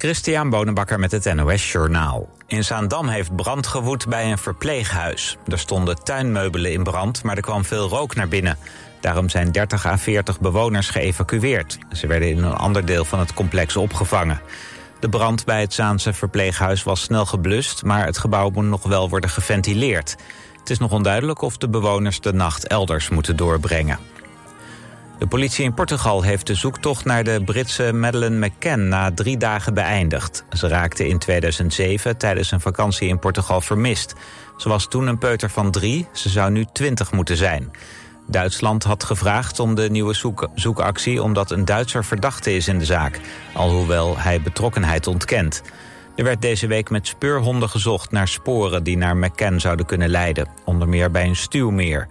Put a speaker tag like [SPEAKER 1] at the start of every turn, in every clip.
[SPEAKER 1] Christian Bonenbakker met het NOS Journaal. In Zaandam heeft brand gewoed bij een verpleeghuis. Er stonden tuinmeubelen in brand, maar er kwam veel rook naar binnen. Daarom zijn 30 à 40 bewoners geëvacueerd. Ze werden in een ander deel van het complex opgevangen. De brand bij het Zaanse verpleeghuis was snel geblust... maar het gebouw moet nog wel worden geventileerd. Het is nog onduidelijk of de bewoners de nacht elders moeten doorbrengen. De politie in Portugal heeft de zoektocht naar de Britse Madeleine McCann na drie dagen beëindigd. Ze raakte in 2007 tijdens een vakantie in Portugal vermist. Ze was toen een peuter van drie, ze zou nu twintig moeten zijn. Duitsland had gevraagd om de nieuwe zoek zoekactie omdat een Duitser verdachte is in de zaak, alhoewel hij betrokkenheid ontkent. Er werd deze week met speurhonden gezocht naar sporen die naar McCann zouden kunnen leiden, onder meer bij een stuwmeer.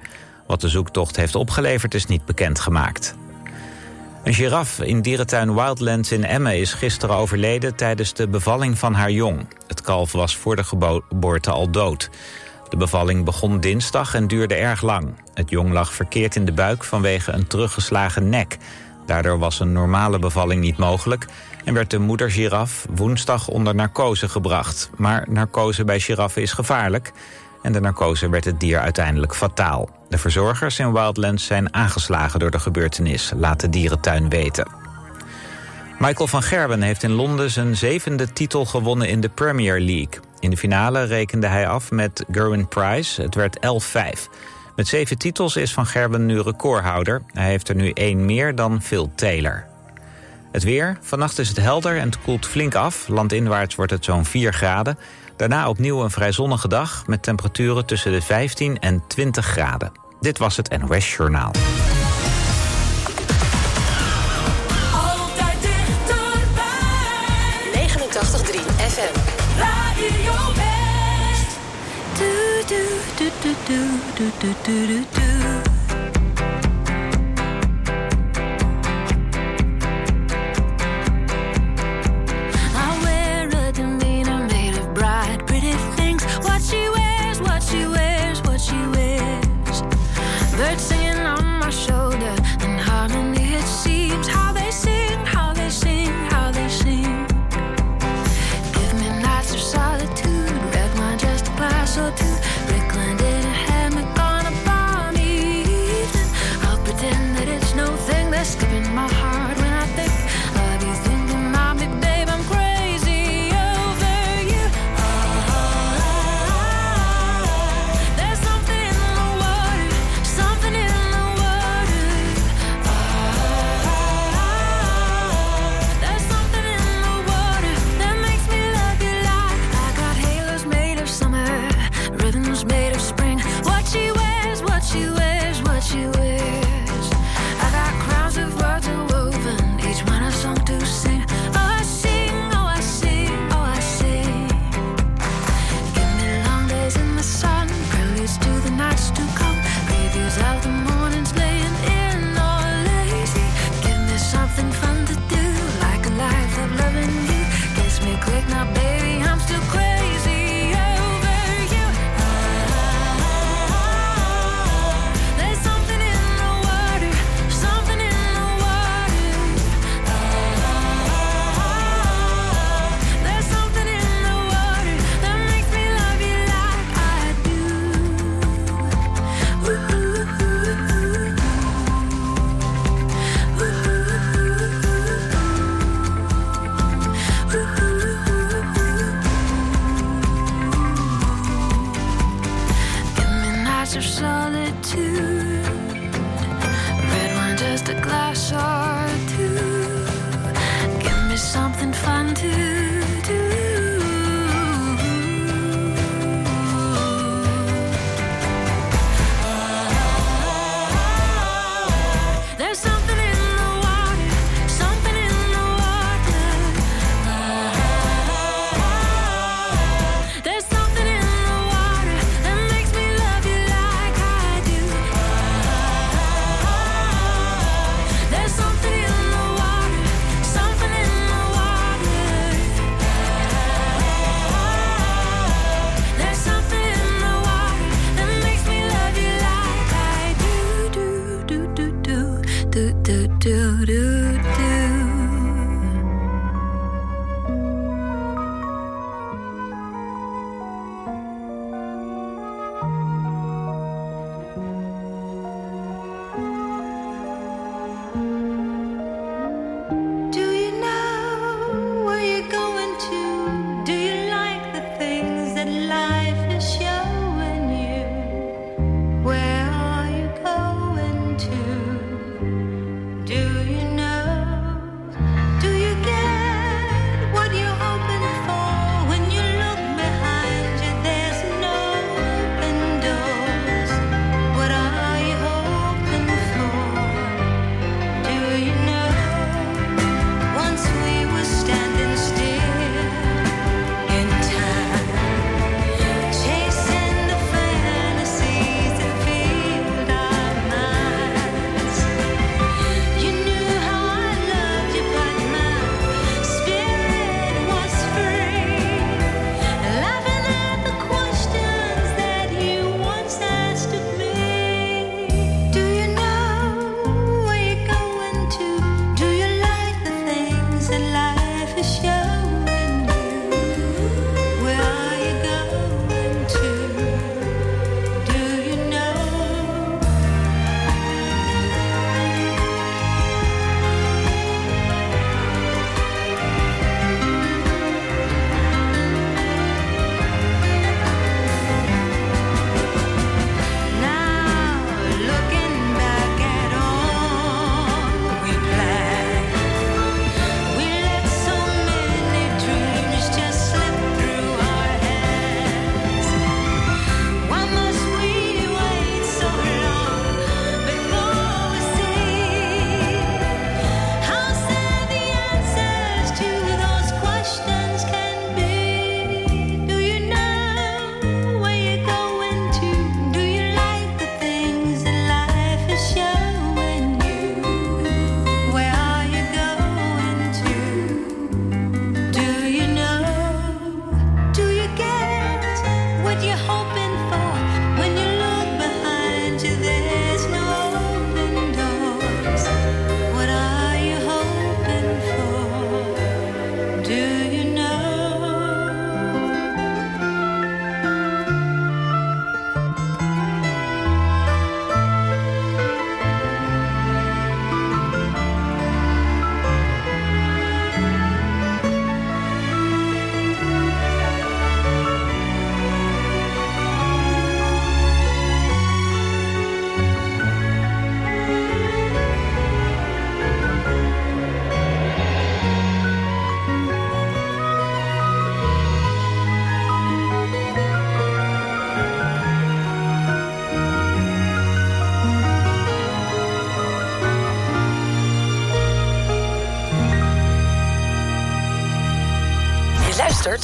[SPEAKER 1] Wat de zoektocht heeft opgeleverd is niet bekendgemaakt. Een giraf in dierentuin Wildlands in Emmen is gisteren overleden tijdens de bevalling van haar jong. Het kalf was voor de geboorte al dood. De bevalling begon dinsdag en duurde erg lang. Het jong lag verkeerd in de buik vanwege een teruggeslagen nek. Daardoor was een normale bevalling niet mogelijk en werd de moeder giraf woensdag onder narcose gebracht. Maar narcose bij giraffen is gevaarlijk en de narcose werd het dier uiteindelijk fataal. De verzorgers in Wildlands zijn aangeslagen door de gebeurtenis, laat de dierentuin weten. Michael van Gerwen heeft in Londen zijn zevende titel gewonnen in de Premier League. In de finale rekende hij af met Gerwin Price. Het werd 11-5. Met zeven titels is Van Gerwen nu recordhouder. Hij heeft er nu één meer dan Phil Taylor. Het weer. Vannacht is het helder en het koelt flink af. Landinwaarts wordt het zo'n 4 graden. Daarna opnieuw een vrij zonnige dag met temperaturen tussen de 15 en 20 graden. Dit was het NOS Journaal.
[SPEAKER 2] Altijd dichterbij.
[SPEAKER 3] 89.3 FM.
[SPEAKER 2] Radio West.
[SPEAKER 4] do do do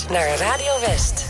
[SPEAKER 5] naar Radio West.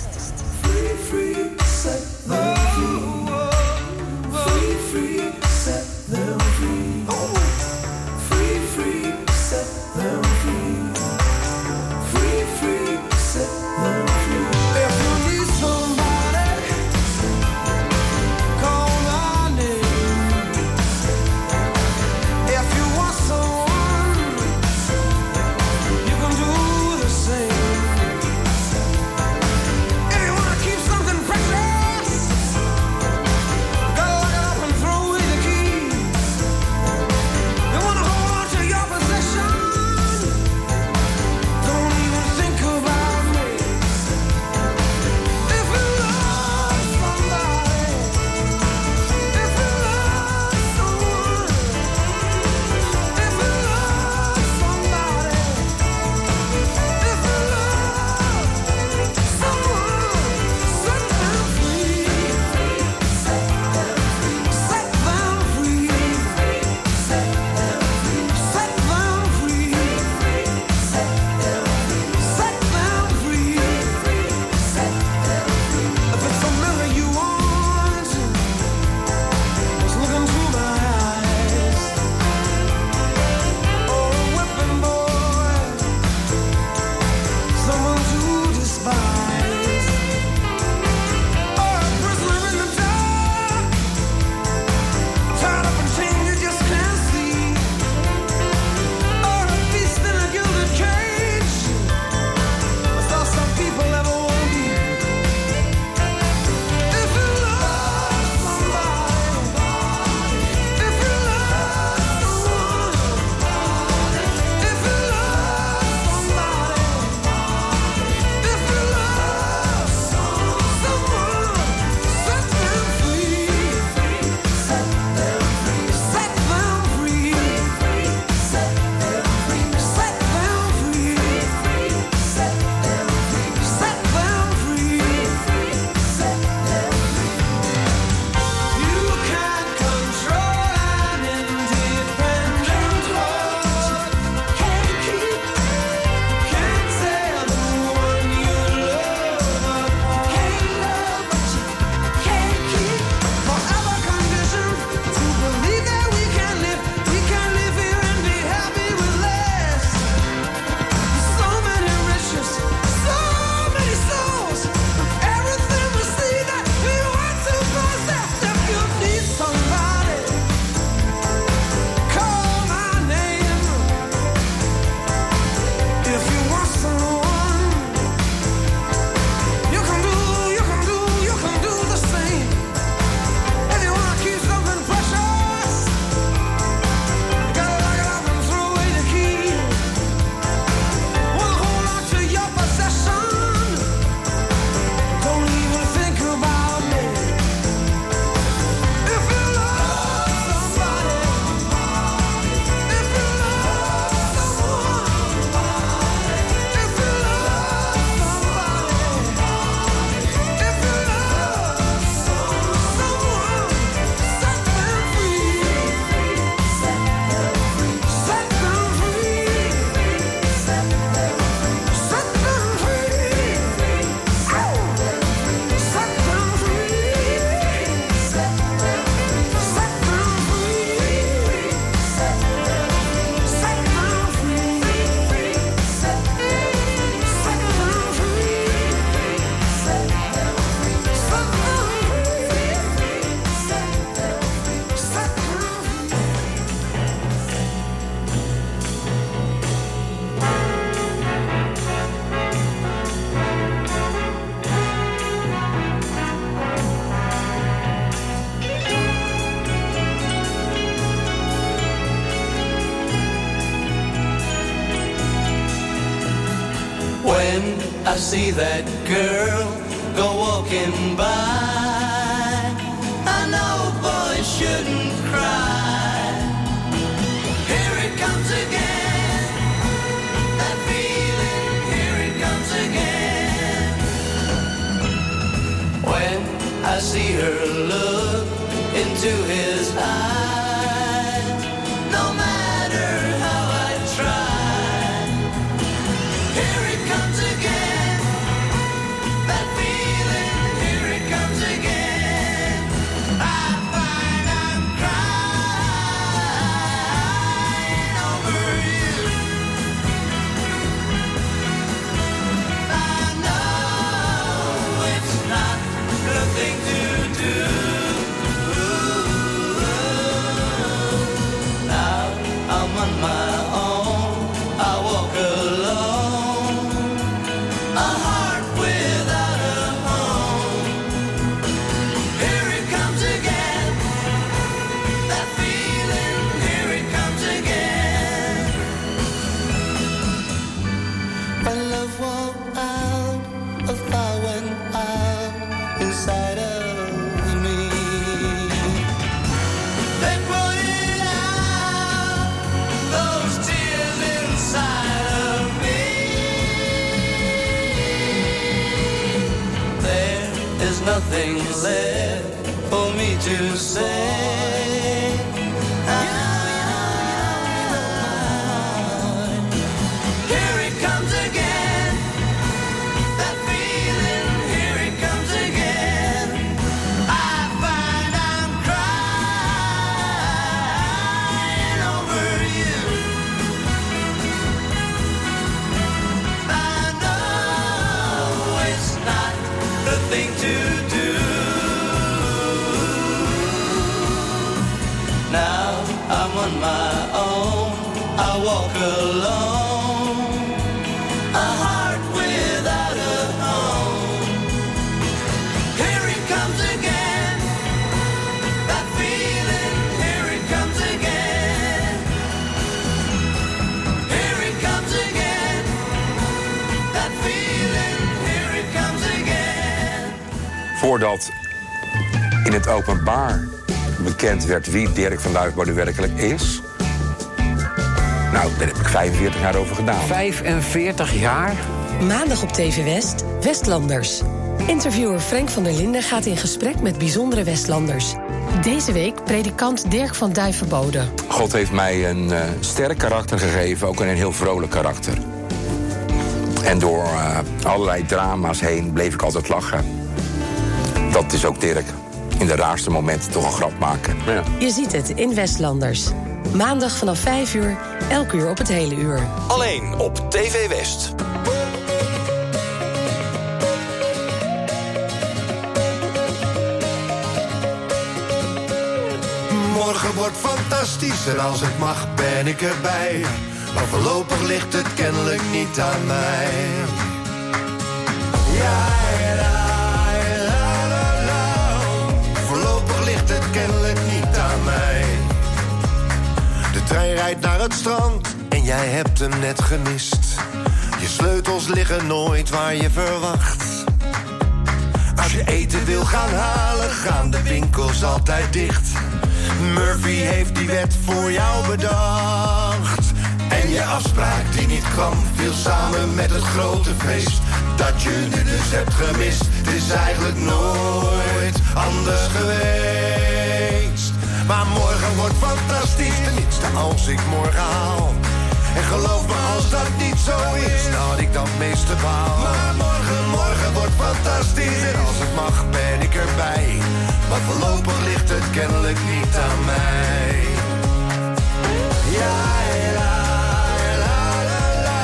[SPEAKER 6] Voordat in het openbaar bekend werd wie Dirk van Duifbouw nu werkelijk is. Nou, daar heb ik 45 jaar over gedaan.
[SPEAKER 7] 45 jaar?
[SPEAKER 3] Maandag op TV West, Westlanders. Interviewer Frank van der Linden gaat in gesprek met bijzondere Westlanders. Deze week predikant Dirk van Duivenbode.
[SPEAKER 6] God heeft mij een eh, sterk karakter gegeven, ook een heel vrolijk karakter. En door eh, allerlei drama's heen bleef ik altijd lachen. Dat is ook Dirk. In de raarste momenten toch een grap maken. Ja.
[SPEAKER 3] Je ziet het in Westlanders. Maandag vanaf 5 uur, elk uur op het hele uur.
[SPEAKER 8] Alleen op TV West.
[SPEAKER 9] Morgen wordt fantastisch en als het mag ben ik erbij. Maar voorlopig ligt het kennelijk niet aan mij. Trein rijdt naar het strand en jij hebt hem net gemist. Je sleutels liggen nooit waar je verwacht. Als je eten wil gaan halen, gaan de winkels altijd dicht. Murphy heeft die wet voor jou bedacht. En je afspraak die niet kwam, viel samen met het grote feest. Dat je nu dus hebt gemist, het is eigenlijk nooit anders geweest. Maar morgen wordt fantastisch, tenminste als ik morgen haal. En geloof me als dat niet zo is, dat ik dan meeste baal. Maar morgen, morgen wordt fantastisch en als het mag ben ik erbij. Maar voorlopig ligt het kennelijk niet aan mij. Ja, la, la, la, la.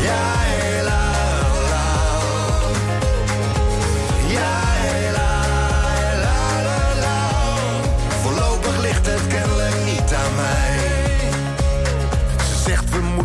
[SPEAKER 9] Ja,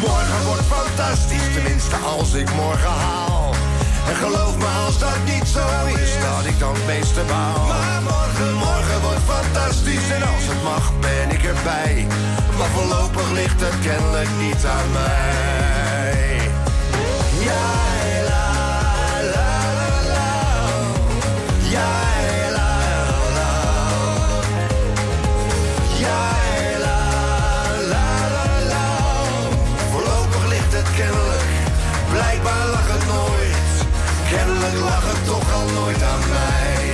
[SPEAKER 10] Morgen wordt fantastisch, tenminste als ik morgen haal. En geloof me, als dat niet zo is, dat ik dan het meeste baal. Maar morgen, morgen wordt fantastisch en als het mag ben ik erbij. Maar voorlopig ligt het kennelijk niet aan mij. Kennelijk lag het toch al nooit aan mij.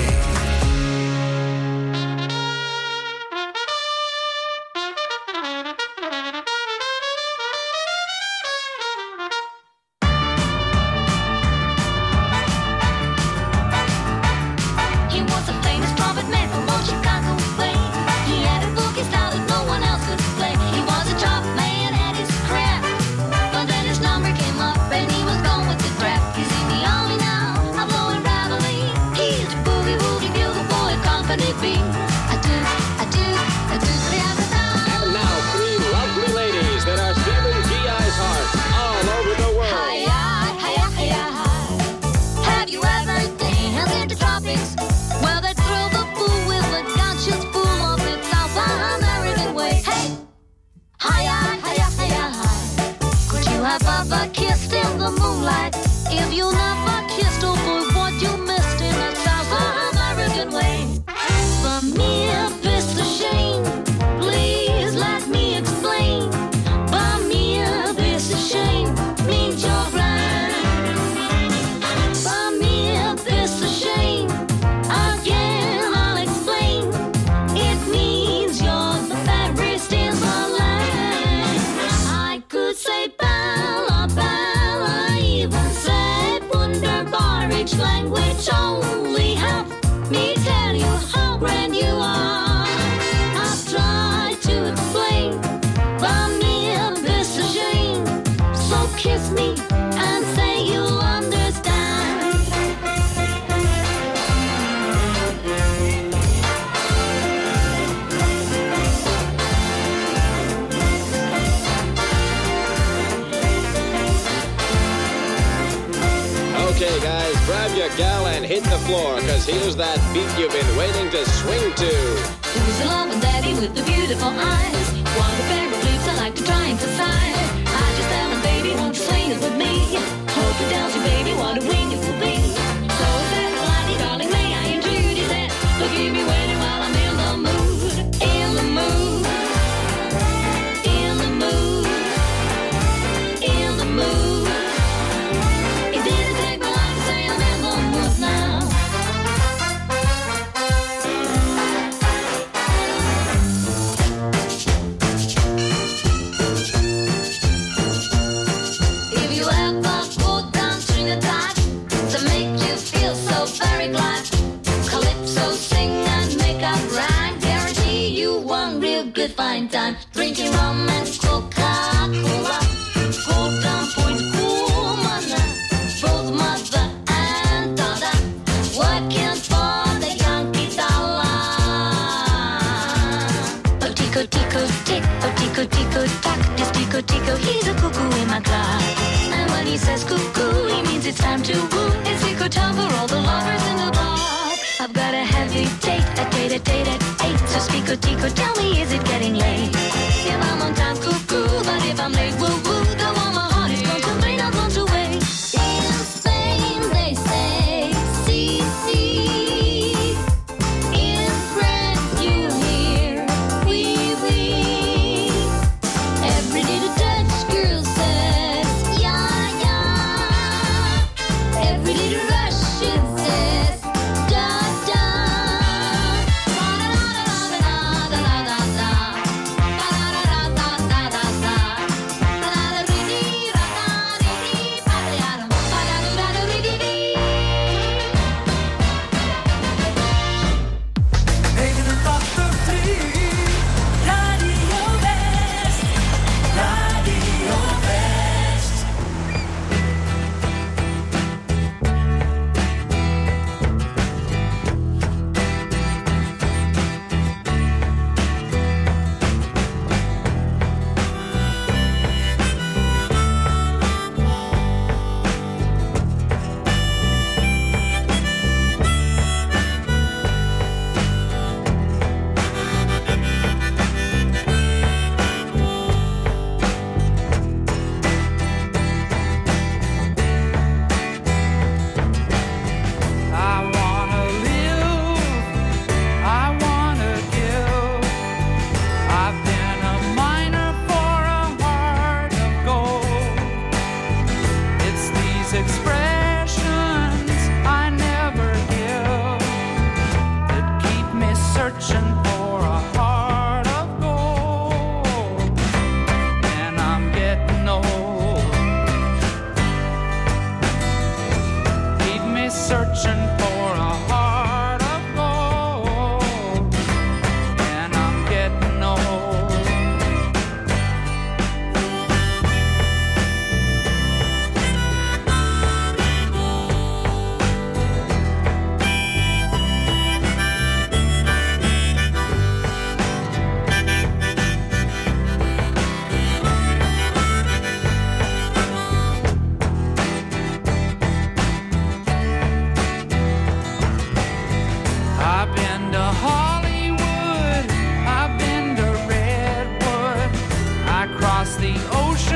[SPEAKER 4] across the ocean.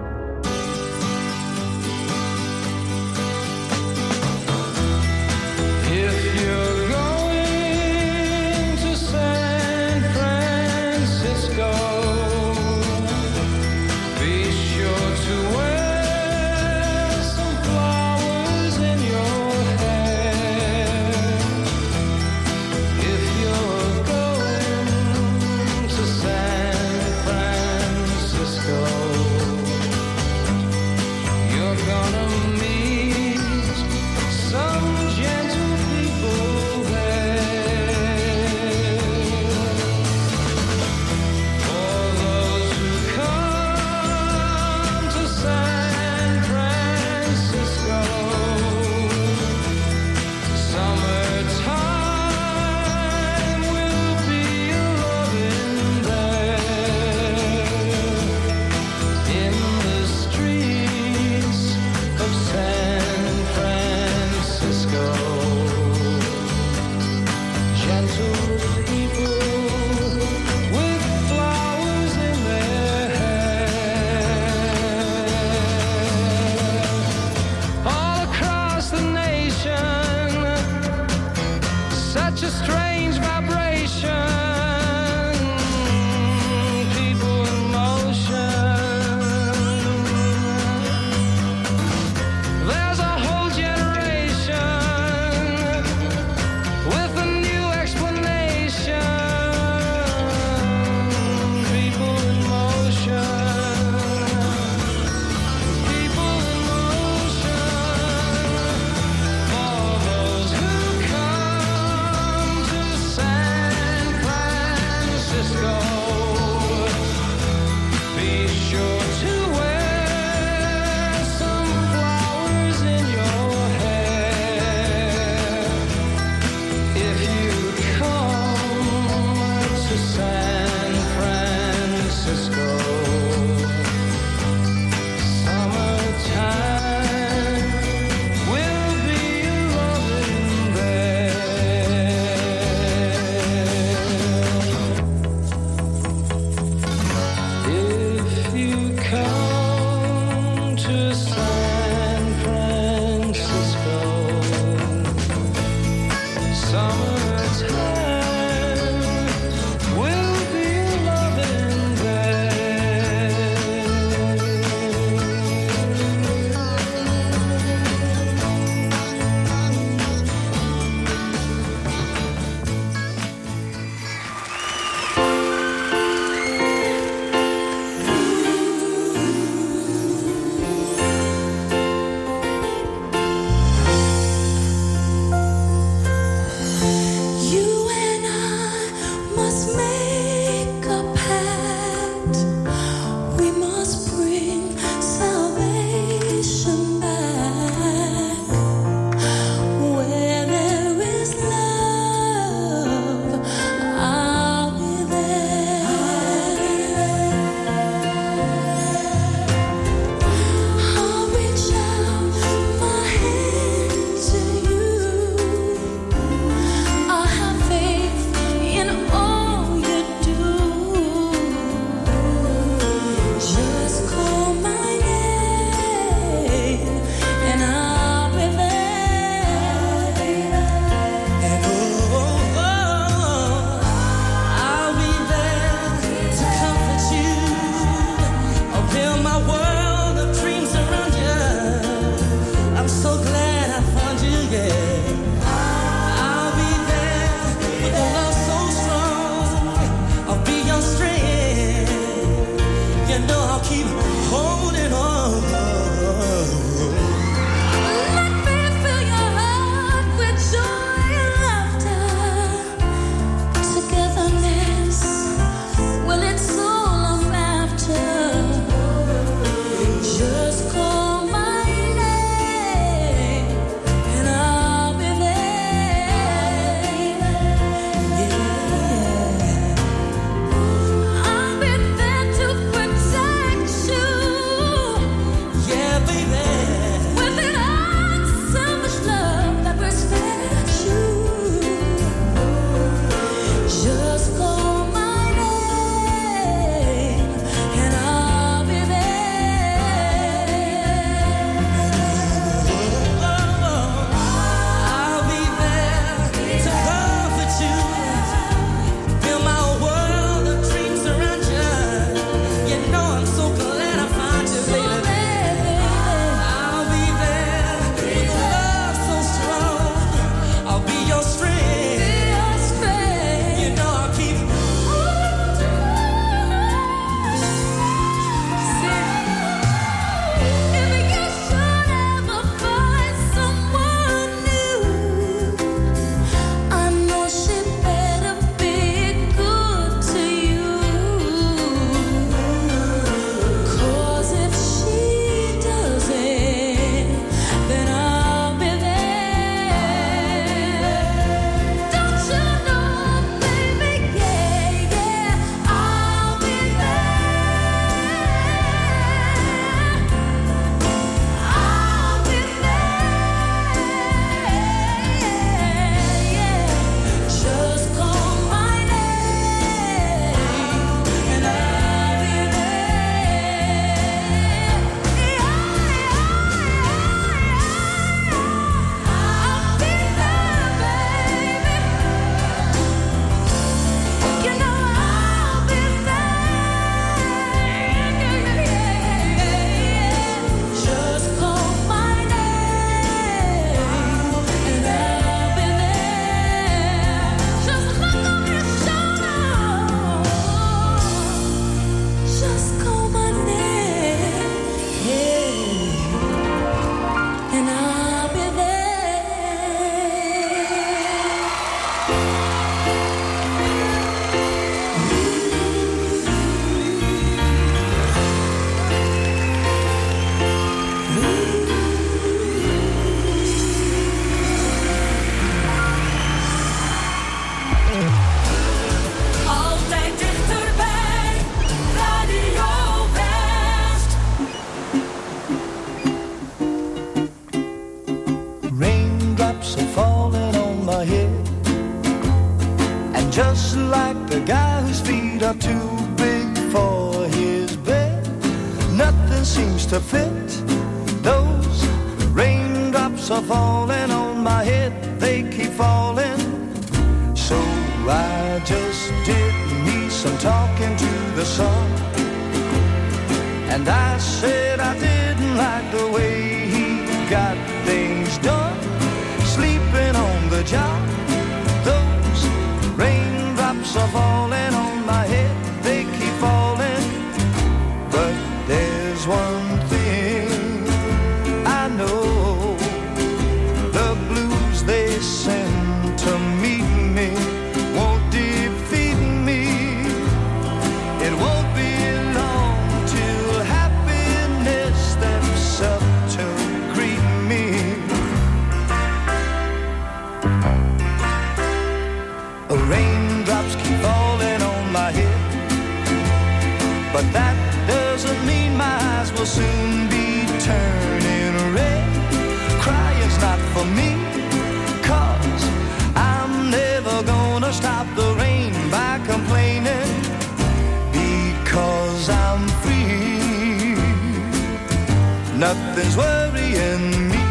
[SPEAKER 11] nothing's worrying me.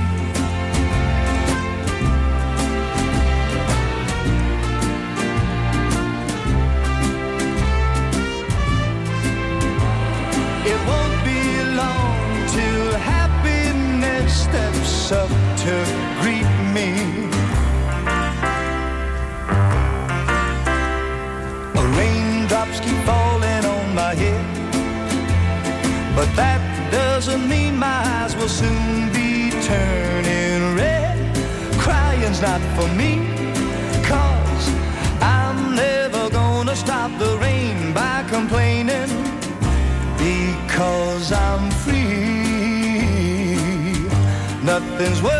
[SPEAKER 11] It won't be long till happiness steps up to greet me. Raindrops keep falling on my head, but that doesn't mean will soon be turning red. Crying's not for me, cause I'm never gonna stop the rain by complaining, because I'm free. Nothing's
[SPEAKER 12] worth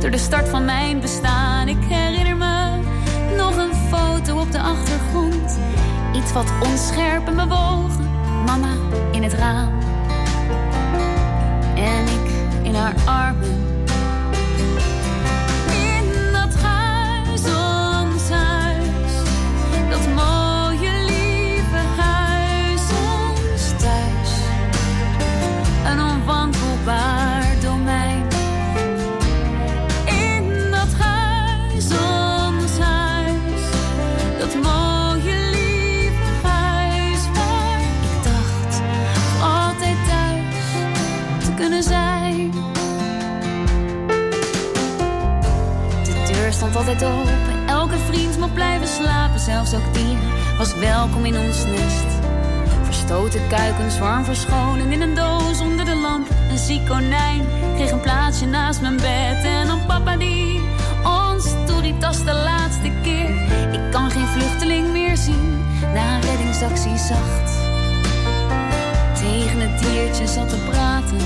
[SPEAKER 13] Door de start van mijn bestaan, ik herinner me nog een foto op de achtergrond. Iets wat onscherp en bewogen, mama in het raam. En ik in haar armen. Stond altijd open. Elke vriend mocht blijven slapen. Zelfs ook die was welkom in ons nest. Verstoten kuikens warm verscholen in een doos onder de lamp. Een ziek konijn kreeg een plaatsje naast mijn bed. En dan papa die ons toeritas de laatste keer. Ik kan geen vluchteling meer zien na een reddingsactie zacht. Tegen het diertje zat te praten.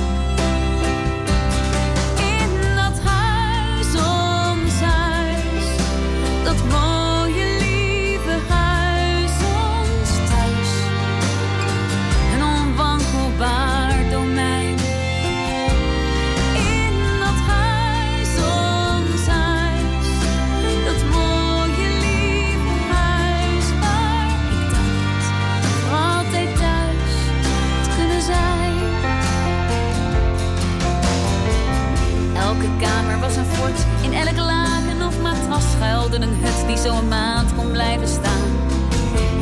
[SPEAKER 13] Een hut die zo een maand kon blijven staan.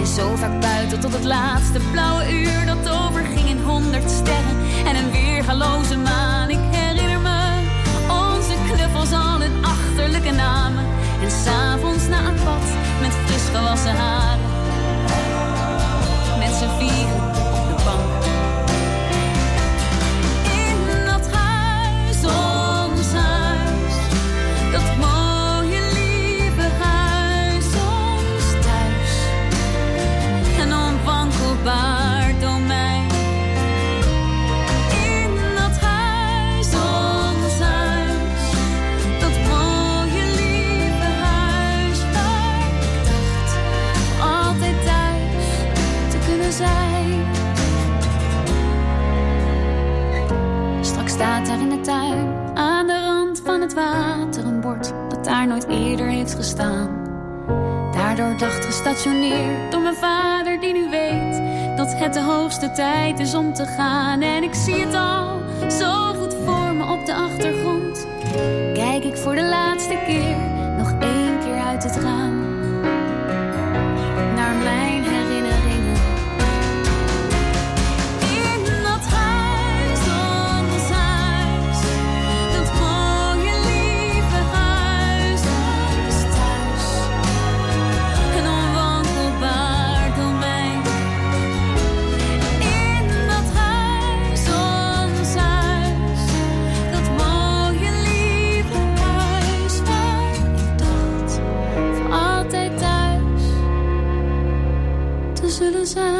[SPEAKER 13] En zo vaak buiten tot het laatste blauwe uur dat overging in honderd sterren en een weergaloze maan. Ik herinner me onze knuffels al hun achterlijke namen. En s'avonds na een bad met fris gewassen haren. Met z'n vieren
[SPEAKER 14] daar in de tuin, aan de rand van het water, een bord dat daar nooit eerder heeft gestaan. Daardoor dacht gestationeerd door mijn vader, die nu weet dat het de hoogste tijd is om te gaan. En ik zie het al zo goed voor me op de achtergrond. Kijk ik voor de laatste keer nog één keer uit het raam. desire.